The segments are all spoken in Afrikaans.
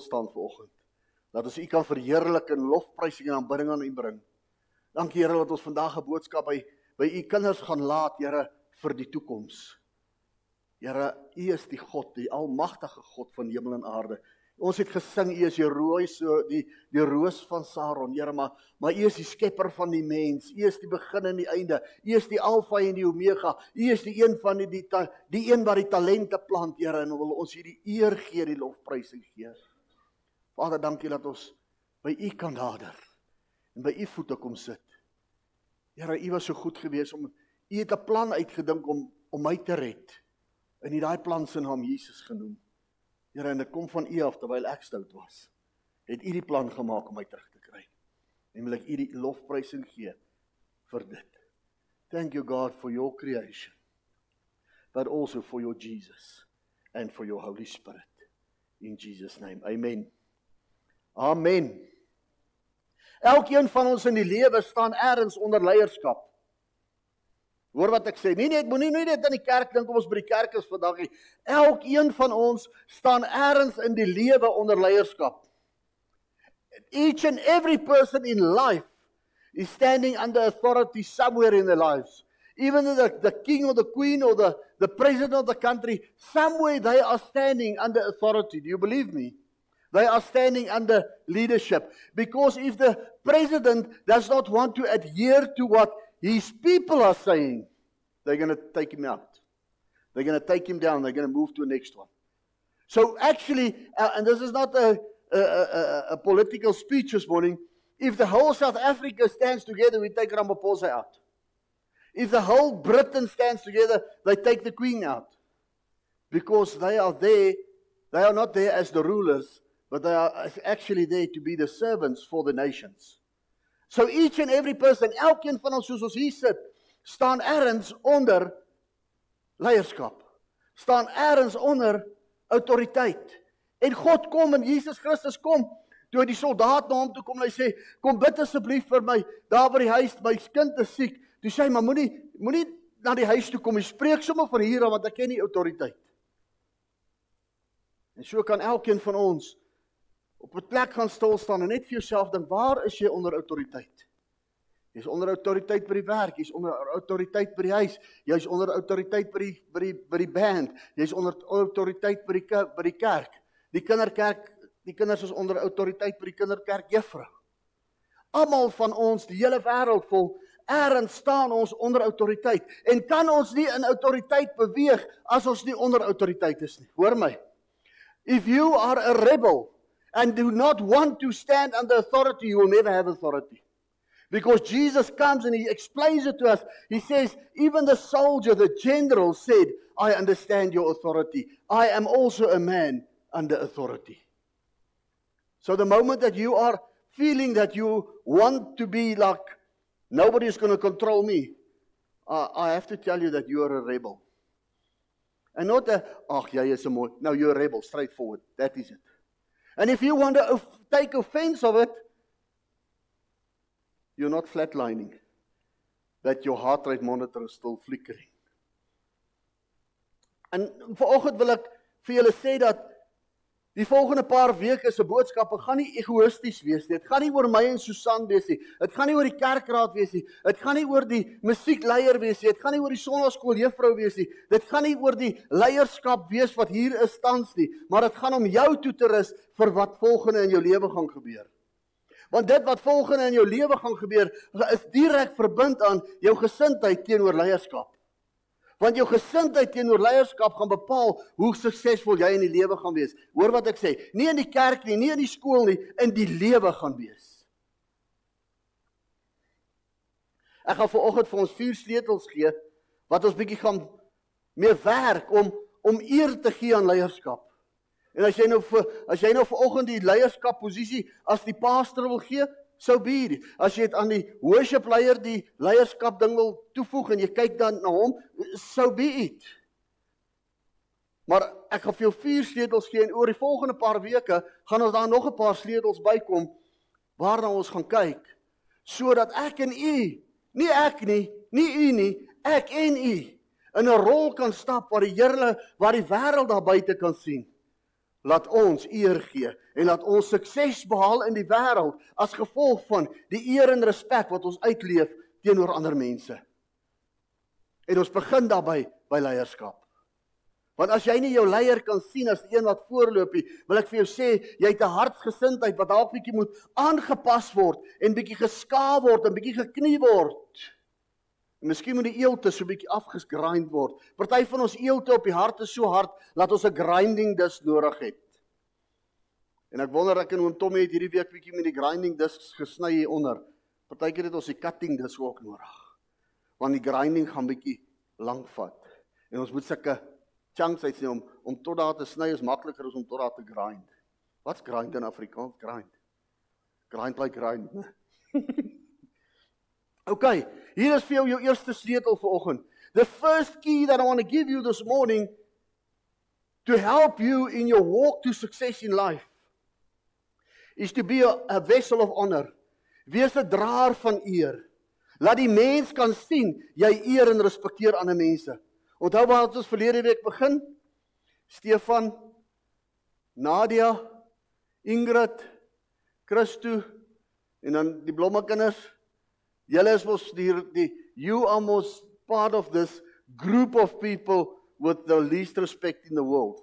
staan vanoggend. Dat ons U kan verheerlik en lofprysing en aanbidding aan U bring. Dankie Here dat ons vandag 'n boodskap by by U kinders gaan laat, Here, vir die toekoms. Here, U is die God, die almagtige God van hemel en aarde. Ons het gesing U is die rooi so die die roos van Saron, Here, maar maar U is die skepper van die mens. U is die begin en die einde. U is die Alfa en die Omega. U is die een van die die, die een wat die talente plant, Here, en wil ons hierdie eer gee, die lofprysing gee. Vader, dankie dat ons by U kan nader en by U voete kom sit. Here, U was so goed geweest om U het 'n plan uitgedink om om my te red. En U daai plan se naam Jesus genoem. Here, en dit kom van U af terwyl ek stout was. Het U die plan gemaak om my terug te kry. En wil ek U die lofprysing gee vir dit. Thank you God for your creation. But also for your Jesus and for your Holy Spirit. In Jesus name. Amen. Amen. Elkeen van ons in die lewe staan ergens onder leierskap. Hoor wat ek sê. Nie net moenie nie net aan die kerk dink om ons by die kerk is vandag nie. Elkeen van ons staan ergens in die lewe onder leierskap. Each and every person in life is standing under authority somewhere in their lives. Even the, the king or the queen or the, the president of the country, somewhere they are standing under authority. Do you believe me? They are standing under leadership. Because if the president does not want to adhere to what his people are saying, they're going to take him out. They're going to take him down. They're going to move to the next one. So, actually, uh, and this is not a, a, a, a, political speech this morning, if the whole South Africa stands together, we take Ramaphosa out. If the whole Britain stands together, they take the Queen out. Because they are there, they are not there as the rulers, but they are actually there to be the servants for the nations. So each and every person, elkeen van ons soos ons hier sit, staan ergens onder leierskap. Staan ergens onder autoriteit. En God kom en Jesus Christus kom toe die soldaat na hom toe kom en hy sê kom bid asseblief vir my daar by die huis my kind is siek. Toe sê hy maar moenie moenie na die huis toe kom. Jy spreek sommer van hier af want ek ken die autoriteit. En so kan elkeen van ons op 'n plek gaan stil staan en net vir jouself dink, waar is jy onder autoriteit? Jy's onder autoriteit by die werk, jy's onder autoriteit by die huis, jy's onder autoriteit by die by die by die band, jy's onder autoriteit by die by die kerk. Die kinderkerk, die kinders is onder autoriteit by die kinderkerk juffrou. Almal van ons, die hele wêreld vol, erns staan ons onder autoriteit en kan ons nie in autoriteit beweeg as ons nie onder autoriteit is nie. Hoor my. If you are a rebel, and do not want to stand under authority, you will never have authority. Because Jesus comes and he explains it to us. He says, even the soldier, the general said, I understand your authority. I am also a man under authority. So the moment that you are feeling that you want to be like, nobody is going to control me, uh, I have to tell you that you are a rebel. And not a, oh, yeah, yes, a more. No, you're a rebel, straightforward. That is it. And if you want to take offense of it, you're not flatlining. That your heart rate monitor is still flickering. En vanoggend wil ek vir julle sê dat die volgende paar weke se boodskappe gaan nie egoïsties wees nie. Dit gaan nie oor my en Susan wees nie. Dit gaan nie oor die kerkraad wees nie. Dit gaan nie oor die musiekleier wees nie. Dit gaan nie oor die sonnaskool juffrou wees nie. Dit gaan nie oor die leierskap wees wat hier is tans nie, maar dit gaan om jou toe te rus vir wat volgende in jou lewe gaan gebeur. Want dit wat volgende in jou lewe gaan gebeur, is direk verbind aan jou gesindheid teenoor leierskap. Want jou gesindheid teenoor leierskap gaan bepaal hoe suksesvol jy in die lewe gaan wees. Hoor wat ek sê, nie in die kerk nie, nie in die skool nie, in die lewe gaan wees. Ek gaan vanoggend vir ons vier sleutels gee wat ons bietjie gaan mee werk om om eer te gee aan leierskap. En as jy nou vir as jy nou vanoggend die leierskap posisie as die pastor wil gee, sou be. As jy dit aan die worship leier die leierskap ding wil toevoeg en jy kyk dan na hom, sou be it. Maar ek gaan vir vier sleutels gee en oor die volgende paar weke gaan ons daar nog 'n paar sleutels bykom waarna ons gaan kyk sodat ek en u, nie ek nie, nie u nie, ek en u in 'n rol kan stap waar die Here waar die wêreld daar buite kan sien. Laat ons eer gee en laat ons sukses behaal in die wêreld as gevolg van die eer en respek wat ons uitleef teenoor ander mense. En ons begin daarbey by leierskap. Want as jy nie jou leier kan sien as die een wat voorloop nie, wil ek vir jou sê, jy het 'n hartsgesindheid wat dalk bietjie moet aangepas word en bietjie geskaaf word en bietjie geknie word. En miskien moet die eelte so bietjie afgesgrind word. Party van ons eelte op die hart is so hard dat ons 'n grinding dis nodig het. En ek wonder ek en oom Tommy het hierdie week bietjie met die grinding dis gesny hier onder. Partykeer het ons die cutting dis ook nodig. Want die grinding gaan bietjie lank vat. En ons moet sulke chunks uit sien om om tot daar te sny is makliker as om tot daar te grind. Wat's grind in Afrikaans? Grind. Grind like grind. okay, hier is vir jou jou eerste sleutel vir oggend. The first key that I want to give you this morning to help you in your walk to success in life is to be a, a vessel of honor. Wees 'n draer van eer. Laat die mens kan sien jy eer en respekteer ander mense. Onthou waar ons verlede week begin? Stefan, Nadia, Ingrid, Christo en dan die blomme kinders. Julle is mos die die you are most part of this group of people with the least respect in the world.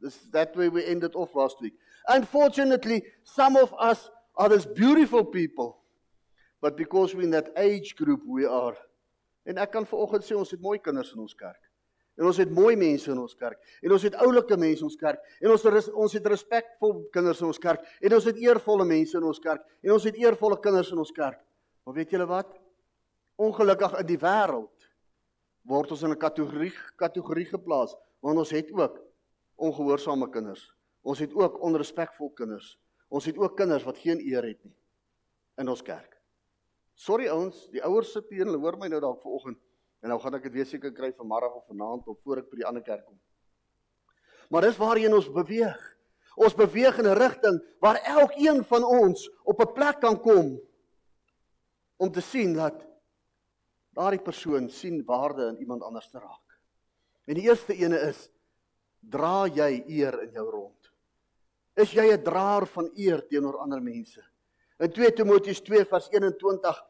This that way we ended off last week. Unfortunately, some of us are this beautiful people. But because we're in that age group we are. En ek kan vanoggend sê ons het mooi kinders in ons kerk. En ons het mooi mense in ons kerk. En ons het oulike mense in ons kerk. En ons ons het respekvol kinders in ons kerk. En ons het eervolle mense in ons kerk. En ons het eervolle kinders in ons kerk. Maar weet julle wat? Ongelukkig in die wêreld word ons in 'n kategorie kategorie geplaas want ons het ook ongehoorsame kinders. Ons het ook onrespekvol kinders. Ons het ook kinders wat geen eer het nie in ons kerk. Sorry ouens, die ouers sit hier en hulle hoor my nou dalk vanoggend. En nou gaan ek dit weer seker kry vanmiddag of vanaand of voor ek by die ander kerk kom. Maar dis waarheen ons beweeg. Ons beweeg in 'n rigting waar elkeen van ons op 'n plek kan kom om te sien dat daardie persoon sien waarde in iemand anders te raak. En die eerste ene is dra jy eer in jou rond? Is jy 'n draer van eer teenoor ander mense? In 2 Timoteus 2 vers 21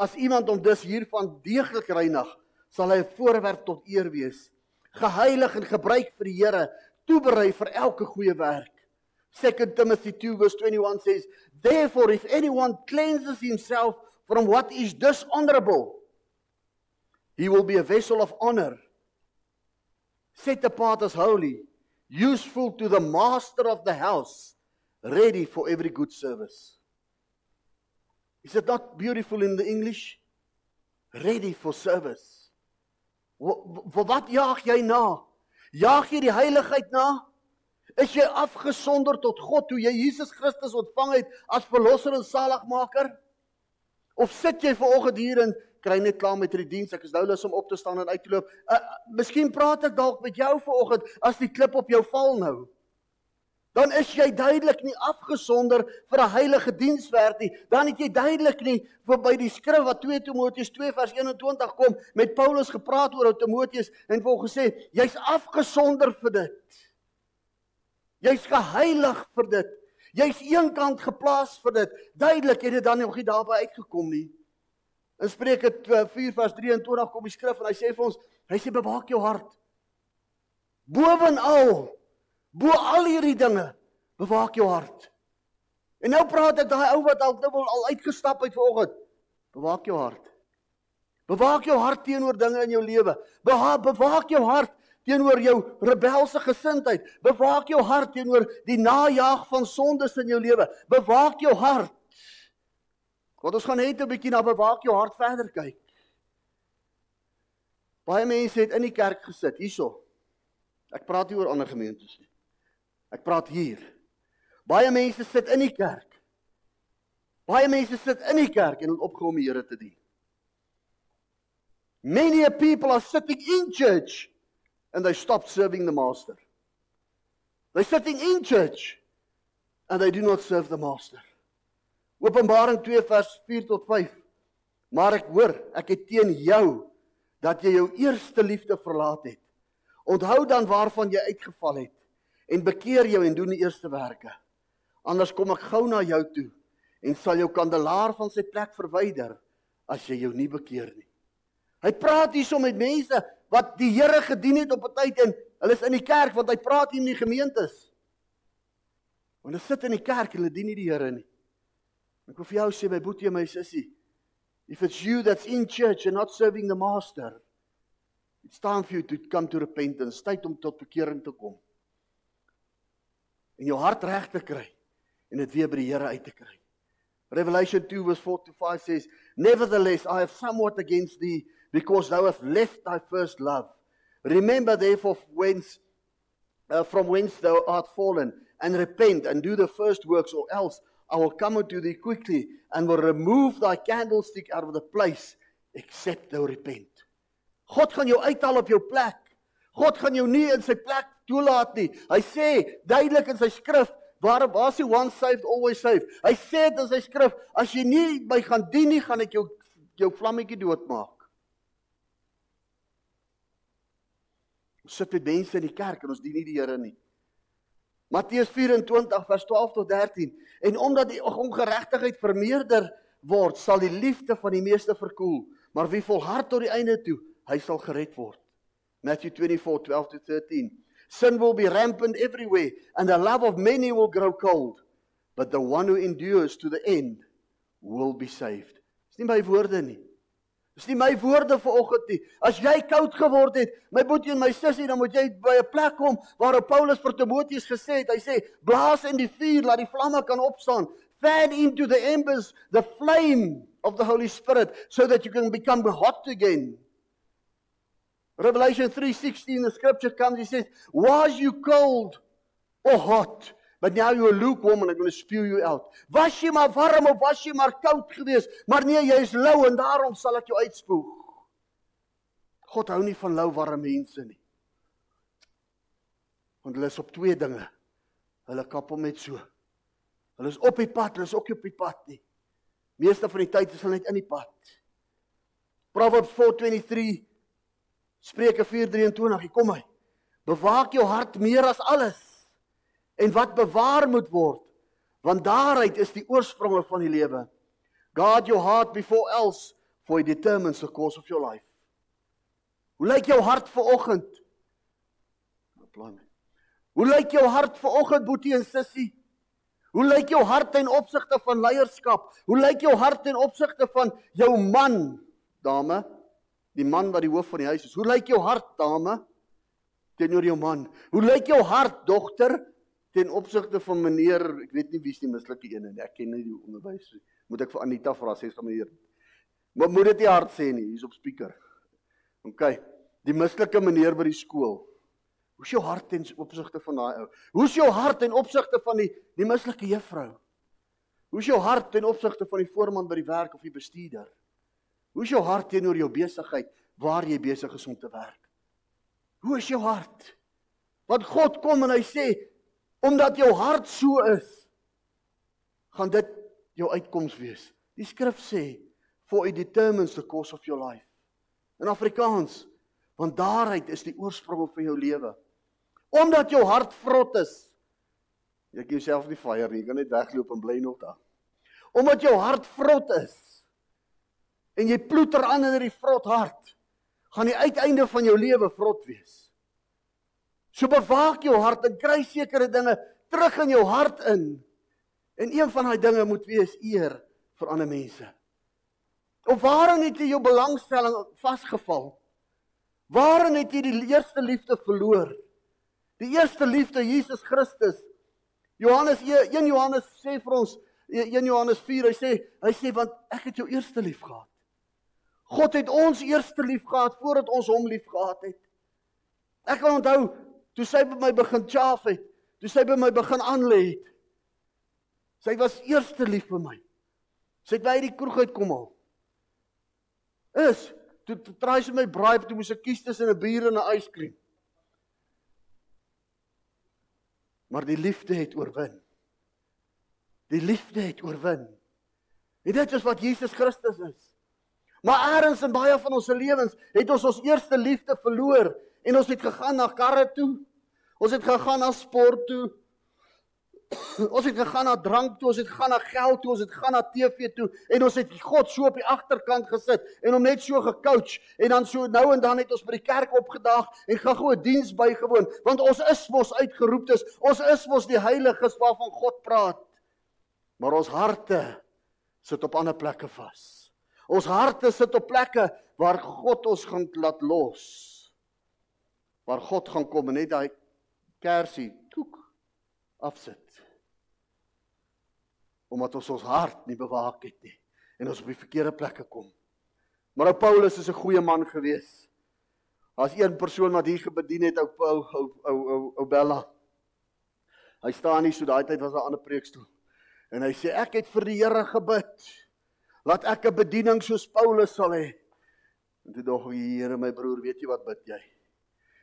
As iemand hom dus hiervan deeglik reinig, sal hy 'n voorwerp tot eer wees, geheilig en gebruik vir die Here, toeberei vir elke goeie werk. 2 Timothy 2:21 says, "Therefore if anyone cleanses himself from what is dishonorable, he will be a vessel of honor, set apart as holy, useful to the master of the house, ready for every good service." Is it not beautiful in the English? Ready for service. Vir wat jaag jy na? Jaag jy die heiligheid na? Is jy afgesonder tot God toe jy Jesus Christus ontvang het as verlosser en saligmaker? Of sit jy vanoggend hier en kry net klaar met hierdie diens? Ek is nou lus om op te staan en uit te loop. Uh, miskien praat ek dalk met jou vanoggend as die klip op jou val nou dan is jy duidelik nie afgesonder vir 'n heilige dienswerk nie. Dan het jy duidelik nie vir by die skrif wat 2 Timoteus 2 vers 21 kom met Paulus gepraat oor Timoteus en vol gesê jy's afgesonder vir dit. Jy's geheilig vir dit. Jy's eenkant geplaas vir dit. Duidelik het dit dan nog nie daarby uitgekom nie. In Spreuke 4 vers 23 kom die skrif en hy sê vir ons, hy sê bewaak jou hart. Bovenal Bo al hierdie dinge, bewaak jou hart. En nou praat ek daai ou wat dalk nou al uitgestap het vanoggend. Bewaak jou hart. Bewaak jou hart teenoor dinge in jou lewe. Bewaak jou hart teenoor jou rebelse gesindheid. Bewaak jou hart teenoor die najaag van sondes in jou lewe. Bewaak jou hart. Want ons gaan net 'n bietjie na bewaak jou hart verder kyk. Baie mense het in die kerk gesit hierso. Ek praat nie oor ander gemeentes nie. Ek praat hier. Baie mense sit in die kerk. Baie mense sit in die kerk en het opgehou om die Here te dien. Many people are sitting in church and they stop serving the master. They're sitting in church and they do not serve the master. Openbaring 2 vers 4 tot 5. Maar ek hoor, ek het teen jou dat jy jou eerste liefde verlaat het. Onthou dan waarvan jy uitgeval het en bekeer jou en doen die eerste werke. Anders kom ek gou na jou toe en sal jou kandelaar van sy plek verwyder as jy jou nie bekeer nie. Hy praat hierso met mense wat die Here gedien het op 'n tyd en hulle is in die kerk want hy praat hier in die gemeentes. Want hulle sit in die kerk hulle dien nie die Here nie. Ek wil vir jou sê my boetie en my sussie, if it's you that's in church and not serving the master, it's time for you to come to repentance, tyd om tot bekering te kom. En jou hart reg te kry en dit weer by die Here uit te kry. Revelation 2 verse 4 to 5 says, "Nevertheless, I have somewhat against thee because thou hast left thy first love. Remember therefore whence uh, from whence thou art fallen, and repent and do the first works, or else I will come unto thee quickly and will remove thy candlestick out of the place, except thou repent." God gaan jou uithaal op jou plek. God gaan jou nie in sy plek toelaat nie. Hy sê duidelik in sy skrif, waar is die one saved always saved? Hy sê dit in sy skrif, as jy nie my gaan dien nie, gaan ek jou jou vlammetjie doodmaak. Ons sit met mense in die kerk en ons dien nie die Here nie. Matteus 24 vers 12 tot 13 en omdat die ongeregtigheid vermeerder word, sal die liefde van die meeste verkoel, maar wie volhard tot die einde toe, hy sal gered word. Matthew 24:12 to 13. Sin will be rampant everywhere and the love of many will grow cold, but the one who endures to the end will be saved. Dis nie my woorde nie. Dis nie my woorde vanoggend nie. As jy koud geword het, my boetie en my sussie, dan moet jy by 'n plek kom waar Paulus vir Timoteus gesê het, hy sê, blaas in die vuur, laat die vlamme kan opstaan. Fan into the embers the flame of the Holy Spirit so that you can become hot again. Revelation 3:16 the scripture comes he says, "Was you cold or hot?" But now you are lukewarm and I'm going to spew you out. Was jy maar warm of was jy maar koud geweest? Maar nee, jy is lou en daarom sal ek jou uitspoeg. God hou nie van lou warm mense nie. Want hulle is op twee dinge. Hulle kap hom net so. Hulle is op die pad, hulle is ook op die pad nie. Meeste van die tyd is hulle net in die pad. Proverbs 4:23 Spreuke 4:23, kom hy. Bewaak jou hart meer as alles en wat bewaar moet word want daaruit is die oorspronge van die lewe. Guard your heart before else for it determines the course of your life. Hoe lyk jou hart vanoggend plan hoe lyk jou hart vanoggend boetie en sussie? Hoe lyk jou hart ten opsigte van leierskap? Hoe lyk jou hart ten opsigte van jou man dame? Die man wat die hoof van die huis is. Hoe lyk jou hart dame teenoor jou man? Hoe lyk jou hart dogter ten opsigte van meneer, ek weet nie wie's die mislike een nie. Ek ken nie die onderwys nie. Moet ek vir Anita vra sê gaan meneer. Maar moet dit nie hard sê nie, hier's op speaker. OK. Die mislike meneer by die skool. Hoe's jou hart ten opsigte van daai ou? Hoe's jou hart ten opsigte van die die mislike juffrou? Hoe's jou hart ten opsigte van die voorman by die werk of die bestuurder? Hoe's jou hart teenoor jou besigheid waar jy besig is om te werk? Hoe is jou hart? Want God kom en hy sê, Omdat jou hart so is, gaan dit jou uitkoms wees. Die skrif sê, for it determines the course of your life. In Afrikaans, want daaruit is die oorsprong van jou lewe. Omdat jou hart vrot is. Jy kan jouself nie fire nie, jy kan net wegloop en bly nog daar. Omdat jou hart vrot is en jy ploeter aan in hierdie vrot hart, gaan die uiteinde van jou lewe vrot wees. So bewaak jou hart en kry sekere dinge terug in jou hart in. En een van daai dinge moet wees eer vir ander mense. Of waarin het jy jou belangstelling vasgeval? Waarin het jy die eerste liefde verloor? Die eerste liefde Jesus Christus. Johannes 1 Johannes sê vir ons 1 Johannes 4 hy sê hy sê want ek het jou eerste lief gehad. God het ons eerste lief gehad voordat ons hom lief gehad het. Ek kan onthou Toe sy by my begin chaaf het, toe sy by my begin aanlê het. Sy was eerste lief vir my. Sy het by die kroeg uitkom al. Is toe try sy my braai toe moes ek kies tussen 'n bier en 'n ijskream. Maar die liefde het oorwin. Die liefde het oorwin. En dit is wat Jesus Christus is. Maar eers in baie van ons se lewens het ons ons eerste liefde verloor en ons het gegaan na karre toe. Ons het gegaan na sport toe. Ons het gegaan na drank toe, ons het gegaan na geld toe, ons het gegaan na TV toe en ons het God so op die agterkant gesit en hom net so gecoach en dan so nou en dan het ons by die kerk opgedaag en gaan gou 'n diens bygewoon want ons is mos uitgeroep is. Ons is mos die heiliges waarvan God praat. Maar ons harte sit op ander plekke vas. Ons harte sit op plekke waar God ons gaan laat los. Waar God gaan kom en net daai kersie toek afsit omdat ons ons hart nie bewaak het nie en ons op die verkeerde plekke kom. Maar ou Paulus is 'n goeie man gewees. As een persoon wat hier gebedien het, ou ou ou ou ou Bella. Hy staan nie so daai tyd was 'n ander preekstoel. En hy sê ek het vir die Here gebid. Laat ek 'n bediening soos Paulus sal hê. En toe dog die Here my broer, weet jy wat bid jy?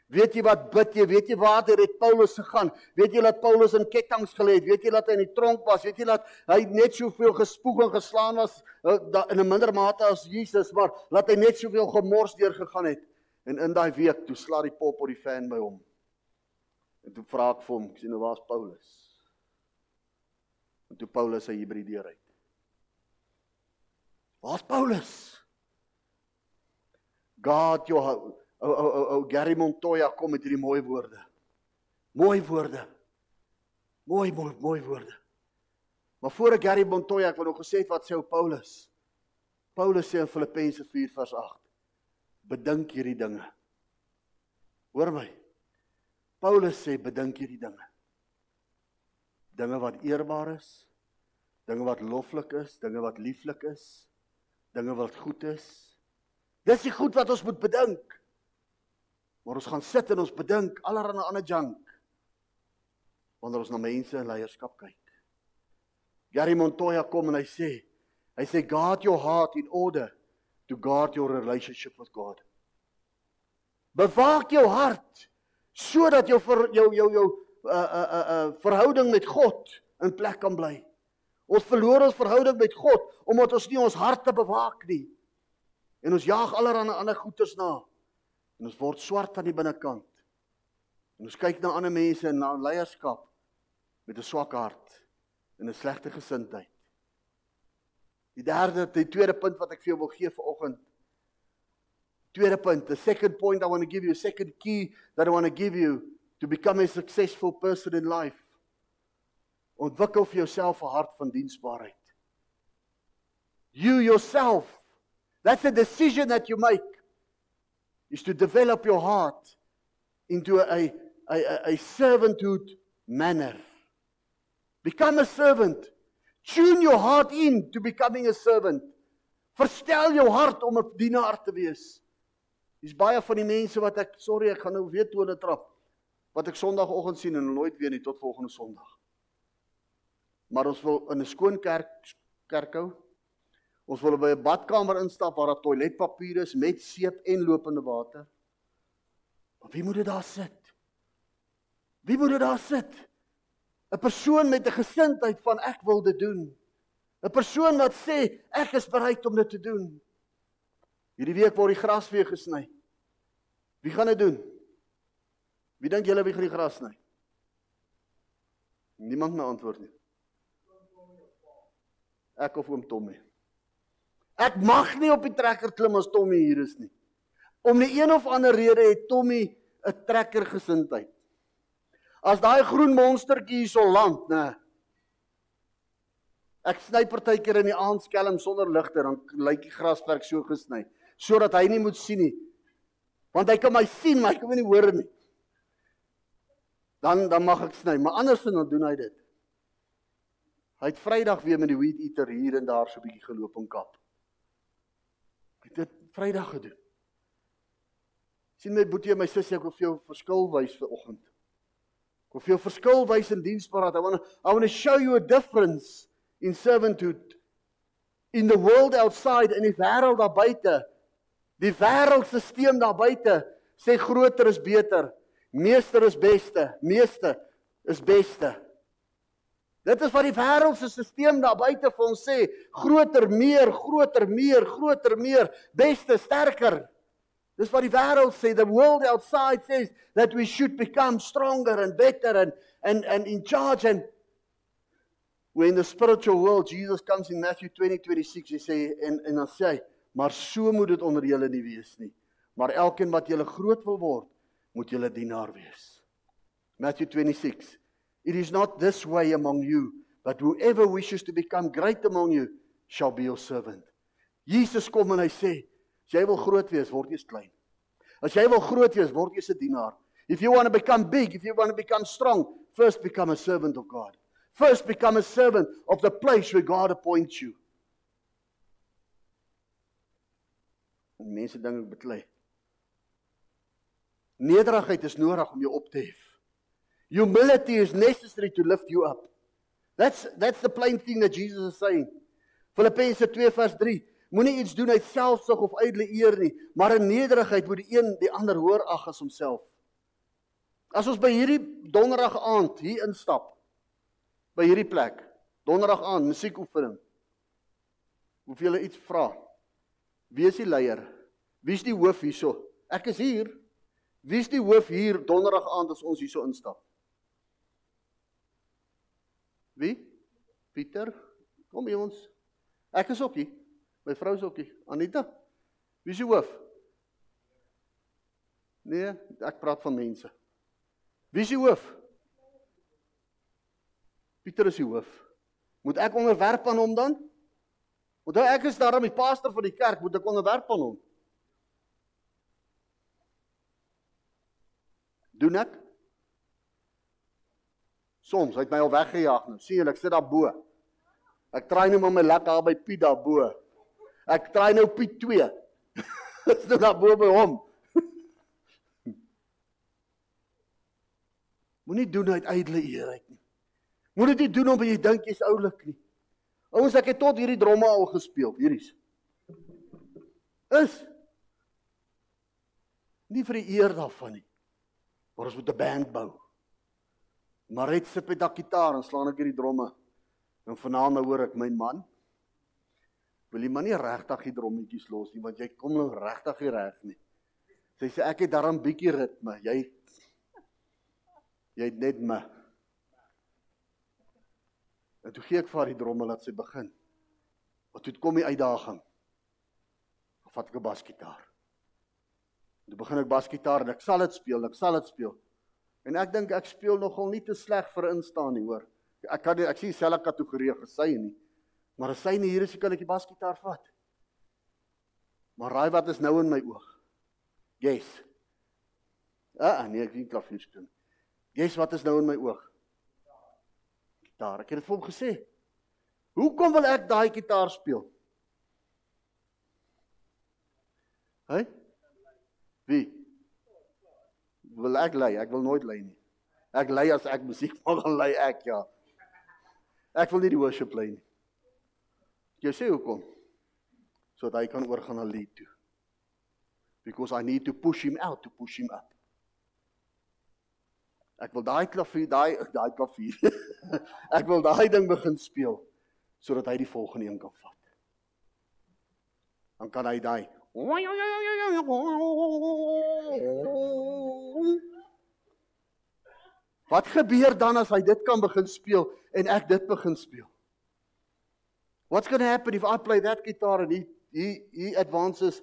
Weet jy wat bid jy? Weet jy waar het Paulus gegaan? Weet jy dat Paulus in kettinge gelê het? Weet jy dat hy in die tronk was? Weet jy dat hy net soveel gespoeg en geslaan was uh, in 'n minder mate as Jesus, maar dat hy net soveel gemors deur gegaan het? En in daai week toe slaat die pop op die fan by hom. En toe vra ek vir hom, ek sê nou waar's Paulus? En toe Paulus hy Hebreë uit. Waar's Paulus? God jou ou ou ou ou Gary Montoya kom met hierdie mooi woorde. Mooi woorde. Mooi mooi mooi woorde. Maar voor ek Gary Montoya ek wou nog gesê wat sê ou Paulus. Paulus sê in Filippense 4 vers 8. Bedink hierdie dinge. Hoor my. Paulus sê bedink hierdie dinge. Dinge wat eerbaar is, dinge wat loflik is, dinge wat lieflik is, dinge wat goed is. Dis die goed wat ons moet bedink. Maar ons gaan sit en ons bedink allerlei ander junk wanneer ons na mense en leierskap kyk. Gary Montoya kom en hy sê, hy sê guard your heart in order to guard your relationship with God. Bewaak jou hart sodat jou vir jou jou jou uh uh uh, uh verhouding met God in plek kan bly. Ons verloor ons verhouding met God omdat ons nie ons harte bewaak nie. En ons jaag allerlei ander goeders na. En ons word swart aan die binnekant. En ons kyk na ander mense en na leierskap met 'n swak hart en 'n slegte gesindheid. Die derde, die tweede punt wat ek vir jou wil gee vanoggend. Tweede punt, the second point I want to give you, second key that I want to give you to become a successful person in life. Ontwikkel vir jouself 'n hart van diensbaarheid. You yourself. That's a decision that you make is to develop your heart into a, a, a, a servanthood manner. Become a servant. Tune your heart in to becoming a servant. Verstel jou hart om 'n dienaar te wees. Dis baie van die mense wat ek sorry ek gaan nou weer tone trap wat ek sonoggend sien en nooit weer nie tot volgende sonderdag. Maar ons wil in 'n skoon kerk kerkhou Ons wil by 'n badkamer instap waar daar toiletpapier is met seep en lopende water. Maar wie moet dit daar sit? Wie moet dit daar sit? 'n Persoon met 'n gesindheid van ek wil dit doen. 'n Persoon wat sê ek is bereid om dit te doen. Hierdie week word die gras weer gesny. Wie gaan dit doen? Wie dink julle wie gaan die gras sny? Niemand my antwoord nie. Ek of oom Tommy. Ek mag nie op die trekker klim as Tommy hier is nie. Om 'n een of ander rede het Tommy 'n trekker gesindheid. As daai groen monstertjie hier so land, nê. Ek sny partykeer in die aand skelm sonder ligte, dan lyk die grasperk so gesny, sodat hy nie moet sien nie. Want hy kan my sien, maar hy kan my nie hoor nie. Dan dan mag ek sny, maar anders dan doen hy dit. Hy het Vrydag weer met die weed eater hier en daar so 'n bietjie geloop en kap het dit Vrydag gedoen. sien my boetie en my sussie ek wil vir jou verskil wys vir oggend. Ek wil vir jou verskil wys in diensbaarheid. I want I want to show you a difference in servanthood in the world outside in die wêreld daar buite. Die wêreldstelsel daar buite sê groter is beter, meester is beste, meeste is beste. Dit is wat die wêreldse stelsel daar buite vir ons sê, groter, meer, groter, meer, groter, meer, beste, sterker. Dis wat die wêreld sê. The world outside says that we should become stronger and better and and and in charge and when the spiritual world Jesus comes in Matthew 20:26 he sê en en dan sê hy, maar so moet dit onder julle nie wees nie. Maar elkeen wat julle groot wil word, moet julle dienaar wees. Matthew 26 It is not this way among you, but whoever wishes to become great among you shall be your servant. Jesus kom en hy sê, as jy wil groot wees, word jy klein. As jy wil groot wees, word jy 'n dienaar. If you want to become big, if you want to become strong, first become a servant of God. First become a servant of the place where God appoints you. En mense dink ek beklei. Nederigheid is nodig om jou op te hef. Humility is necessary to lift you up. That's that's the plain thing that Jesus is saying. Filippense 2 vers 3. Moenie iets doen uit selfsug of ydelle eer nie, maar in nederigheid moet die een die ander hoër ag as homself. As ons by hierdie donderdag aand hier instap by hierdie plek, donderdag aand musiekoefening. Hoeveel jy iets vra. Wie is die leier? Wie is die hoof hierso? Ek is hier. Wie is die hoof hier donderdag aand as ons hierso instap? Wie? Pieter. Kom hier ons. Ek is ook hier. My vrou is ook hier. Anita. Wie is die hoof? Nee, ek praat van mense. Wie is die hoof? Pieter is die hoof. Moet ek onderwerp aan hom dan? Want ek is daarom die pastor van die kerk, moet ek onderwerp aan hom? Doen ek? Soms, hy het my al weggejaag nou. Sien julle, ek sit daar bo. Ek try nou maar my lekker daar by Piet daar bo. Ek try nou Piet 2. Dis nou daar bo by hom. Moenie doen uit ydelle eerheid nie. Moenie dit doen omdat jy dink jy's oulik nie. Ouens, ek het tot hierdie dromme al gespeel, hierdie's. Is nie vir die eer daarvan nie. Maar ons moet 'n band bou. Maret sit met daai gitaar en slaan ek hierdie dromme. En vanaand nou hoor ek my man wil jy maar nie regtig die drommetjies los nie want jy kom nou regtig nie reg nie. Sy sê ek het daarom bietjie ritme. Jy jy het net my. En toe gee ek vir die dromme laat sy begin. Want toe kom die uitdaging. Vat ek 'n basgitaar. Toe begin ek basgitaar en ek sal dit speel, ek sal dit speel. En ek dink ek speel nogal nie te sleg vir instaan nie, hoor. Ek kan ek sien dieselfde kategorie gesy nie. Maar as sy nie hier is, kan ek die basgitaar vat. Maar raai wat is nou in my oog? Yes. Ah, nee, ek weet klavier speel. Yes, wat is nou in my oog? Gitaar. Ek het dit vir hom gesê. Hoekom wil ek daai gitaar speel? Hæ? Wie? Wil ek lei, ek wil nooit lei nie. Ek lei as ek musiek maak, dan lei ek ja. Ek wil nie die worship lei nie. Jy sê hoekom? Sodat hy kan oorgaan na lead toe. Because I need to push him out to push him up. Ek wil daai klavier, daai daai klavier. ek wil daai ding begin speel sodat hy die volgende een kan vat. Dan kan hy daai Wat gebeur dan as hy dit kan begin speel en ek dit begin speel? What's going to happen if I play that guitar and he he he advances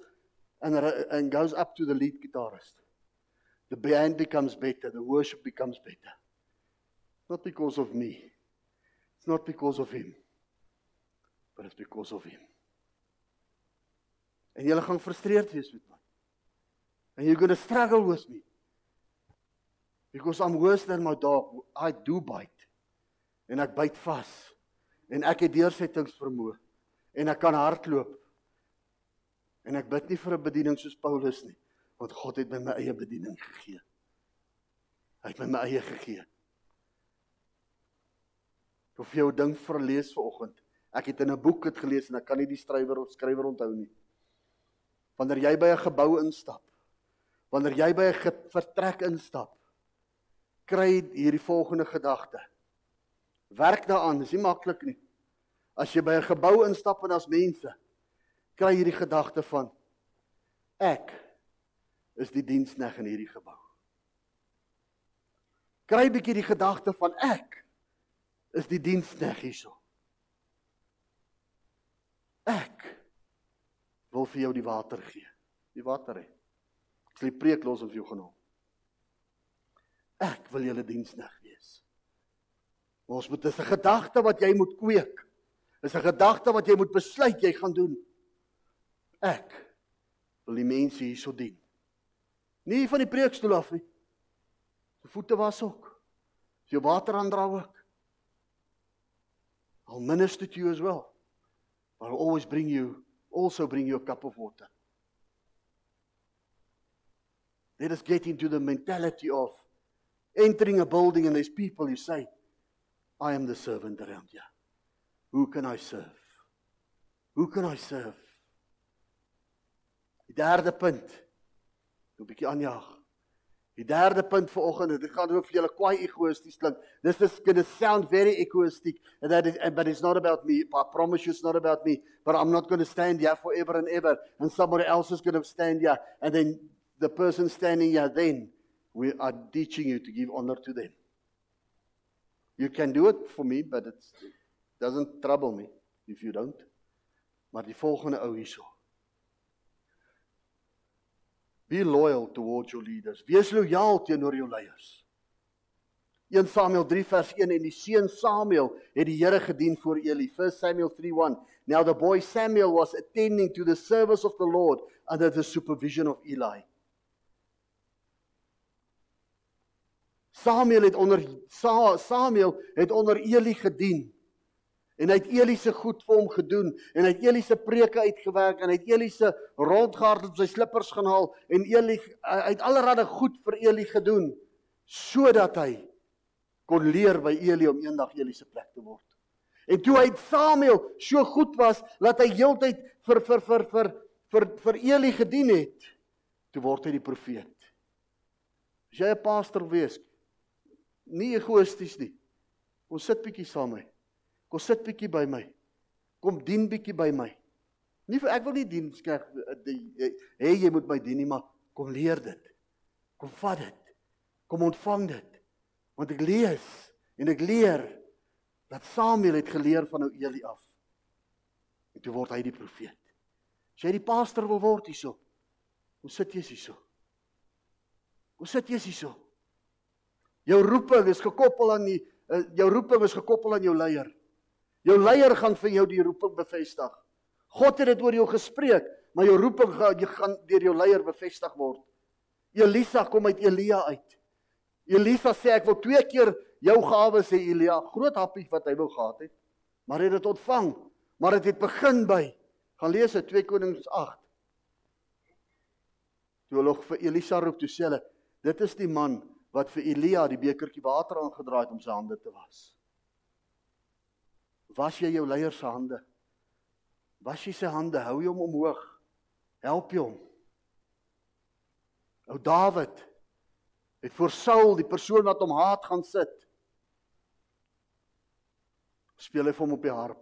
and and goes up to the lead guitarist? The band becomes better, the worship becomes better. Not because of me. It's not because of him. But it's because of him. En jy gaan frustreerd wees met my. And you're going to struggle with me. Because I'm worse than my dog. I do bite. En ek byt vas. En ek het deursettingsvermoë. En ek kan hardloop. En ek bid nie vir 'n bediening soos Paulus nie, want God het my my eie bediening gegee. Hy het my my eie gegee. Of jy 'n ding verlees vanoggend. Ek het in 'n boek dit gelees en ek kan nie die skrywer of skrywer onthou nie. Wanneer jy by 'n gebou instap, wanneer jy by 'n vertrek instap, kry hierdie volgende gedagte. Werk daaraan, dis nie maklik nie. As jy by 'n gebou instap en daar's mense, kry hierdie gedagte van ek is die diensneg in hierdie gebou. Kry bietjie die gedagte van ek is die diensneg hierso. Ek wil vir jou die water gee. Die water hê. Ek sal die preek los om vir jou genoem. Ek wil julle diensneg wees. Ons moet 'n gedagte wat jy moet kweek. Is 'n gedagte wat jy moet besluit jy gaan doen. Ek wil die mense hierso dien. Nie van die preekstoel af nie. Se voete was ook. Jy water aandra ook. I'll minister to you as well. But I'll always bring you also bring you a cup of water. Let us get into the mentality of entering a building and there's people you say I am the servant around here. Who can I serve? Who can I serve? Die derde punt. 'n bietjie aanjaag. Die derde punt vir oggend, dit gaan oor vir julle kwaai egoïsties klink. This is going to sound very egoistic and that is, but it's not about me. I promise you it's not about me, but I'm not going to stand here forever and ever and somebody else is going to stand here and then the person standing here then we are teaching you to give honor to them. You can do it for me, but it doesn't trouble me if you don't. Maar die volgende ou hierso. Be loyal towards your leaders. Wees lojaal teenoor jou leiers. 1 Samuel 3 vers 1 en die seun Samuel het die Here gedien voor Eli. 1 Samuel 3:1. Now the boy Samuel was attending to the service of the Lord under the supervision of Eli. Samuel het onder Sa, Samuel het onder Eli gedien. En hy het Eli se goed vir hom gedoen en hy het Eli se preke uitgewerk en hy het Eli se rondgehard op sy slippers gaan haal en Eli hy het allerlei goed vir Eli gedoen sodat hy kon leer by Eli om eendag Eli se plek te word. En toe hy Samuel so goed was dat hy heeltyd vir vir vir vir vir vir Eli gedien het, toe word hy die profeet. As jy 'n pastor wees, nie egoïsties nie. Kom sit bietjie saam met. Kom sit bietjie by my. Kom dien bietjie by my. Nie vir ek wil nie dien skerp hê jy moet my dien nie, maar kom leer dit. Kom vat dit. Kom ontvang dit. Want ek lees en ek leer dat Samuel het geleer van nou Eli af. En toe word hy die profeet. As jy die pastor wil word hierso. Kom sit jy hierso. Kom sit jy hierso. Jou roeping is gekoppel aan die uh, jou roeping is gekoppel aan jou leier. Jou leier gaan vir jou die roeping bevestig. God het dit oor jou gespreek, maar jou roeping gaan jy gaan deur jou leier bevestig word. Elisa kom uit Elia uit. Elisa sê ek wil twee keer jou gawes sê Elia, groot happie wat hy wou gehad het, maar hy het dit ontvang. Maar dit het, het begin by gaan lees uit 2 Konings 8. Toe hulle vir Elisa roep toe sê hulle, dit is die man wat vir Elia die bekertjie water aangedraai het om sy hande te was. Was jy jou leier se hande? Was jy sy hande? Hou jy hom omhoog? Help jy hom? Ou Dawid het voor Saul, die persoon wat hom haat, gaan sit. Speel hy vir hom op die harp.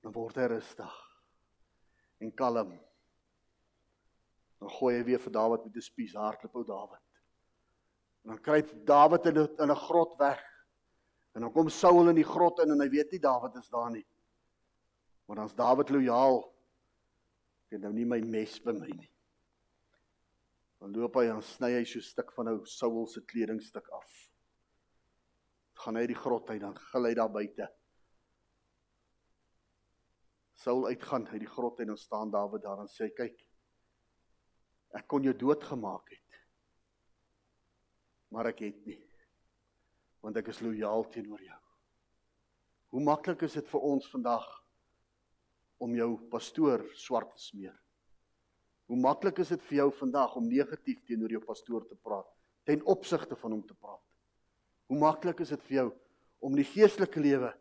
Dan word hy rustig en kalm. Dan gooi hy weer vir Dawid met 'n spies hardloop ou Dawid. En dan kry Dawid in 'n in 'n grot weg. En dan kom Saul in die grot in en hy weet nie Dawid is daar nie. Maar dan's Dawid lojaal. Ek het nou nie my mes by my nie. Dan loop hy en sny hy so 'n stuk van ou Saul se kledingstuk af. Gaan hy uit die grot uit dan gil hy daar buite. Saul uitgaan uit die grot en dan staan Dawid daar en sê kyk Ek kon jou doodgemaak het. Maar ek het nie. Want ek is lojaal teenoor jou. Hoe maklik is dit vir ons vandag om jou pastoor swart te smeer? Hoe maklik is dit vir jou vandag om negatief teenoor jou pastoor te praat ten opsigte van hom te praat? Hoe maklik is dit vir jou om die geestelike lewe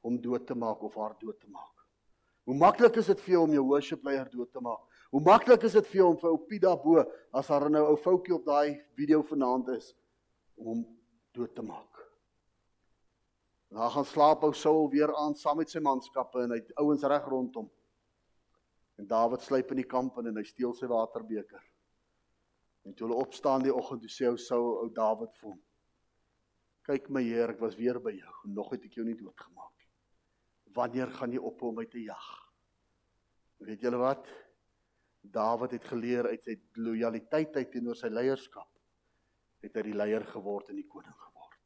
om dood te maak of haar dood te maak? Hoe maklik is dit vir jou om jou worship leier dood te maak? Hoe maklik is dit vir hom vir ou Piet daarbo as daar nou 'n ou foutjie op daai video vanaand is om hom dood te maak. Dan gaan slaap ou Saul weer aan saam met sy manskappe en hy ouens reg rondom. En Dawid sluip in die kamp in en hy steel sy waterbeker. En toe hulle opstaan die oggend, toe sê ou sou ou Dawid vir hom: "Kyk my Heer, ek was weer by jou. Nog het ek jou nie doodgemaak nie. Wanneer gaan jy ophou om my te jag?" Weet julle wat? Dawid het geleer uit sy lojaliteit teenoor sy leierskap het hy die leier geword en die koning geword.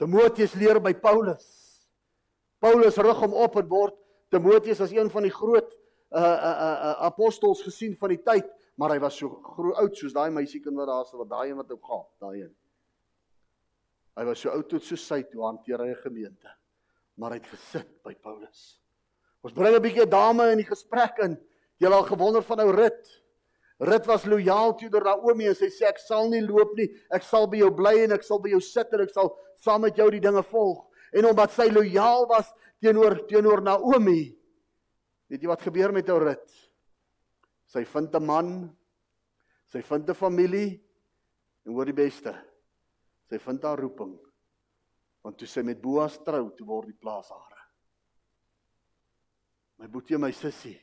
Timoteus leer by Paulus. Paulus rig hom op en word Timoteus as een van die groot uh uh uh apostels gesien van die tyd, maar hy was so groot oud soos daai meisiekind wat daar is wat daai een wat ook gaan, daai een. Hy was so oud tot so sy toe hanteer hy 'n gemeente. Maar hy het gesit by Paulus. Ons bring 'n bietjie dame in die gesprek in. Jy al gewonder van ou Rut. Rut was lojaal teenoor Naomi en sy sê ek sal nie loop nie. Ek sal by jou bly en ek sal by jou sit en ek sal saam met jou die dinge volg. En omdat sy lojaal was teenoor teenoor Naomi, weet jy wat gebeur met ou Rut? Sy vind 'n man. Sy vind 'n familie en hoor die beste. Sy vind haar roeping. Want toe sy met Boas trou, toe word die plaas hare. My boetie, my sussie,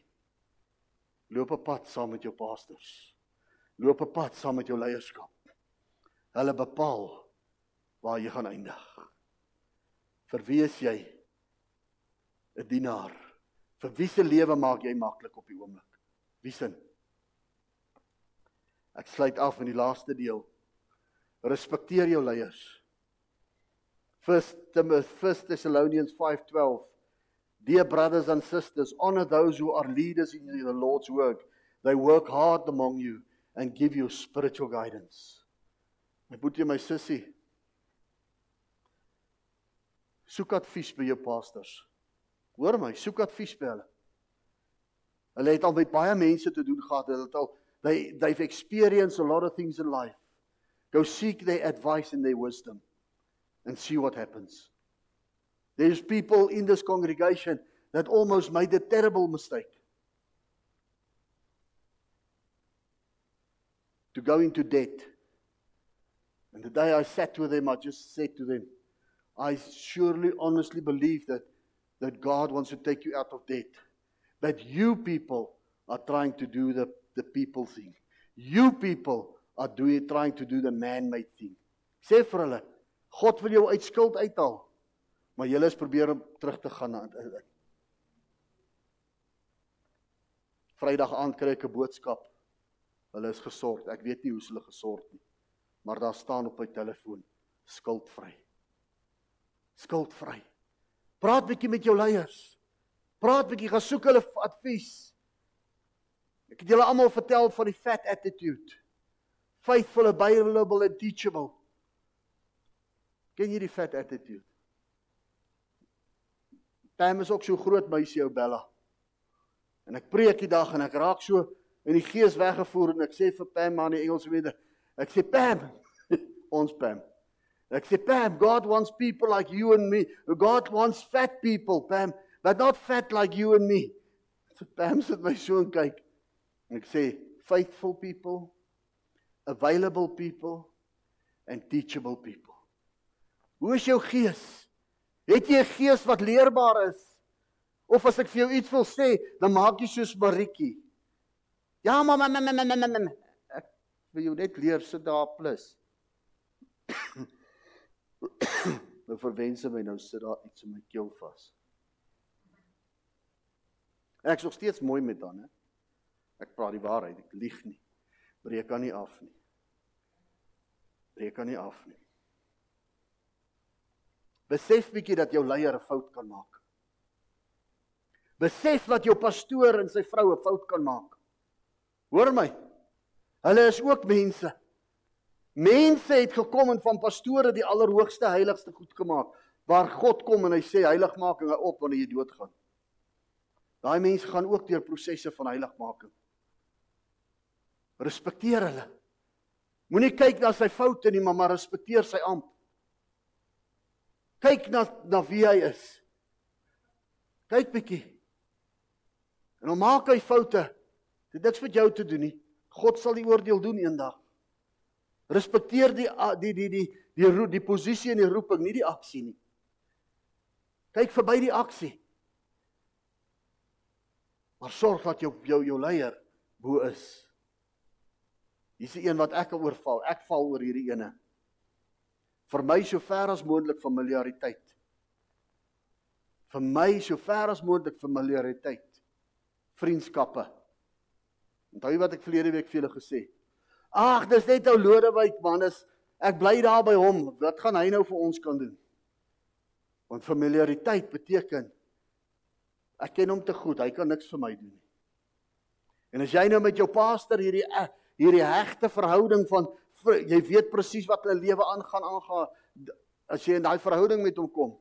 Loop 'n pad saam met jou pastors. Loop 'n pad saam met jou leierskap. Hulle bepaal waar jy gaan eindig. Vir wie is jy 'n dienaar? Vir wie se lewe maak jy maklik op die oomblik? Wie sin? Ek sluit af in die laaste deel. Respekteer jou leiers. First Timothy First Thessalonians 5:12 Dear brothers and sisters, honor those who are leaders in the Lord's work. They work hard among you and give you spiritual guidance. My boetie my sussie. Soek advies by jou pastors. Hoor my, soek advies by hulle. Hulle het al met baie mense te doen gehad. Hulle het al they they've experienced a lot of things in life. Go seek their advice and their wisdom and see what happens. There's people in this congregation that almost made a terrible mistake. To go into debt. And the day I sat with them, I just said to them, I surely, honestly believe that, that God wants to take you out of debt. But you people are trying to do the, the people thing. You people are doing, trying to do the man made thing. Sê vir hulle, God wil jou uit skuld uithaal. Maar julle is probeer om terug te gaan na Vrydag aand kry ek 'n boodskap. Hulle is gesort. Ek weet nie hoe hulle gesort nie. Maar daar staan op my telefoon skuldvry. Skuldvry. Praat bietjie met jou leiers. Praat bietjie, gaan soek hulle advies. Ek het julle almal vertel van die fat attitude. Faithful, available and teachable. Ken jy die fat attitude? Pam is ook so groot meisie ou Bella. En ek preek die dag en ek raak so in die gees weggevoer en ek sê vir Pam maar in Engels weer. Ek sê Pam, ons Pam. Ek sê Pam, God wants people like you and me. God wants fat people, Pam, but not fat like you and me. So Pam sit my so en kyk. En ek sê faithful people, available people and teachable people. Hoe is jou gees? Het jy 'n gees wat leerbaar is? Of as ek vir jou iets wil sê, dan maak jy soos Maritjie. Ja, mamma, mamma, mamma, mamma. Ek wil jou net leer sit daar plus. nou verwense my nou sit daar iets in my keel vas. Ek is nog steeds mooi met dan, hè. Ek praat die waarheid, ek lieg nie. Breek kan nie af nie. Breek kan nie af nie. Besef bietjie dat jou leier 'n fout kan maak. Besef dat jou pastoor en sy vrou 'n fout kan maak. Hoor my. Hulle is ook mense. Mense het gekom en van pastore die allerhoogste heiligste goed gemaak waar God kom en hy sê heiligmaking op wanneer jy doodgaan. Daai mense gaan ook deur prosesse van heiligmaking. Respekteer hulle. Moenie kyk na sy foute nie, maar, maar respekteer sy amp. Kyk na na wie hy is. Kyk bietjie. En dan maak hy foute. Dit niks met jou te doen nie. God sal die oordeel doen eendag. Respekteer die die die die die die, die posisie en die roeping, nie die aksie nie. Kyk verby die aksie. Maar sorg dat jou jou jou leier bo is. Hier's 'n een wat ek oorval. Ek val oor hierdie ene. Vir my so ver as moontlik familiariteit. Vir my so ver as moontlik familiariteit. Vriendskappe. Onthou wat ek verlede week vir julle gesê? Ag, dis net ou Lodewyk man, is ek bly daar by hom. Wat gaan hy nou vir ons kan doen? Want familiariteit beteken ek ken hom te goed, hy kan niks vir my doen nie. En as jy nou met jou pastor hierdie eh, hierdie hegte verhouding van jy weet presies wat hulle lewe aangaan aangaan as jy in daai verhouding met hom kom,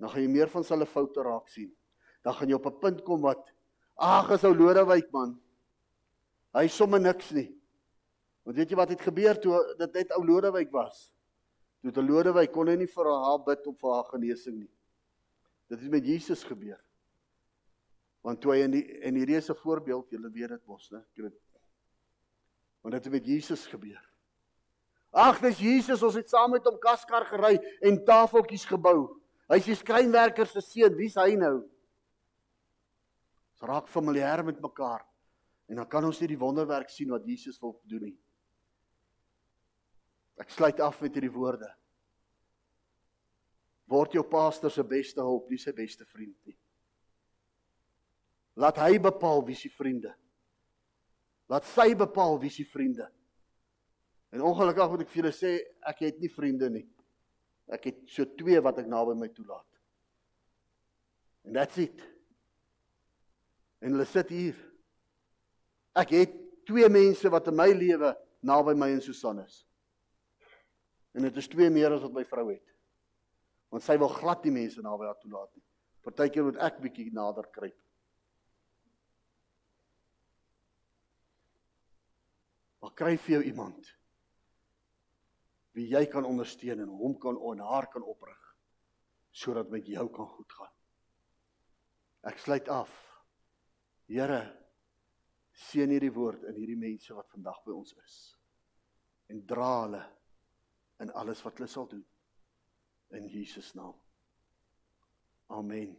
dan gaan jy meer van hulle foute raak sien. Dan gaan jy op 'n punt kom wat ag, as ou Lodewyk man. Hy somme niks nie. Want weet jy wat het gebeur toe dit net ou Lodewyk was? Toe te Lodewyk kon hy nie vir haar bid op vir haar genesing nie. Dit het met Jesus gebeur. Want toe hy in die en hierdie is 'n voorbeeld, julle weet dit mos, né? Dit Want dit het met Jesus gebeur. Ag, dis Jesus, ons het saam met hom kaskar gery en tafeltjies gebou. Hy's die skrynwerker se seun, wie's hy nou? Ons raak familier met mekaar. En dan kan ons nie die wonderwerk sien wat Jesus wil doen nie. Ek sluit af met hierdie woorde. Word jou pastor se beste hulp, nie sy beste vriend nie. Laat hy bepaal wie se vriende. Laat sy bepaal wie se vriende. En ongelukkig moet ek vir julle sê, ek het nie vriende nie. Ek het so twee wat ek naby my toelaat. And that's it. En hulle sit hier. Ek het twee mense wat in my lewe naby my en Susan is. En dit is twee meer as wat my vrou het. Want sy wil glad nie mense naby haar toelaat nie. Partykeer moet ek bietjie nader kruip. Kry vir jou iemand wie jy kan ondersteun en hom kan en haar kan oprig sodat met jou kan goed gaan. Ek sluit af. Here seën hierdie woord in hierdie mense wat vandag by ons is. En dra hulle in alles wat hulle sal doen in Jesus naam. Amen.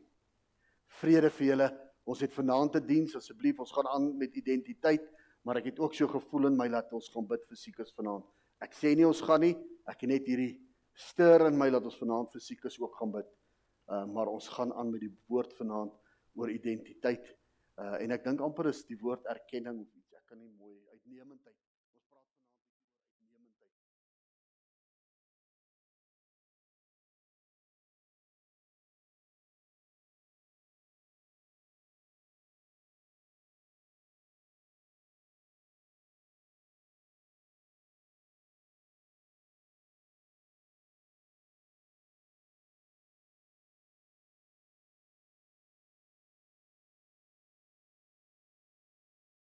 Vrede vir julle. Ons het vanaand 'n diens asseblief. Ons gaan aan met identiteit maar ek het ook so gevoel in my dat ons gaan bid vir siekes vanaand. Ek sê nie ons gaan nie, ek het net hierdie stir in my dat ons vanaand vir siekes ook gaan bid. Uh maar ons gaan aan met die woord vanaand oor identiteit. Uh en ek dink amper is die woord erkenning of iets. Ek kan nie mooi uitnemendheid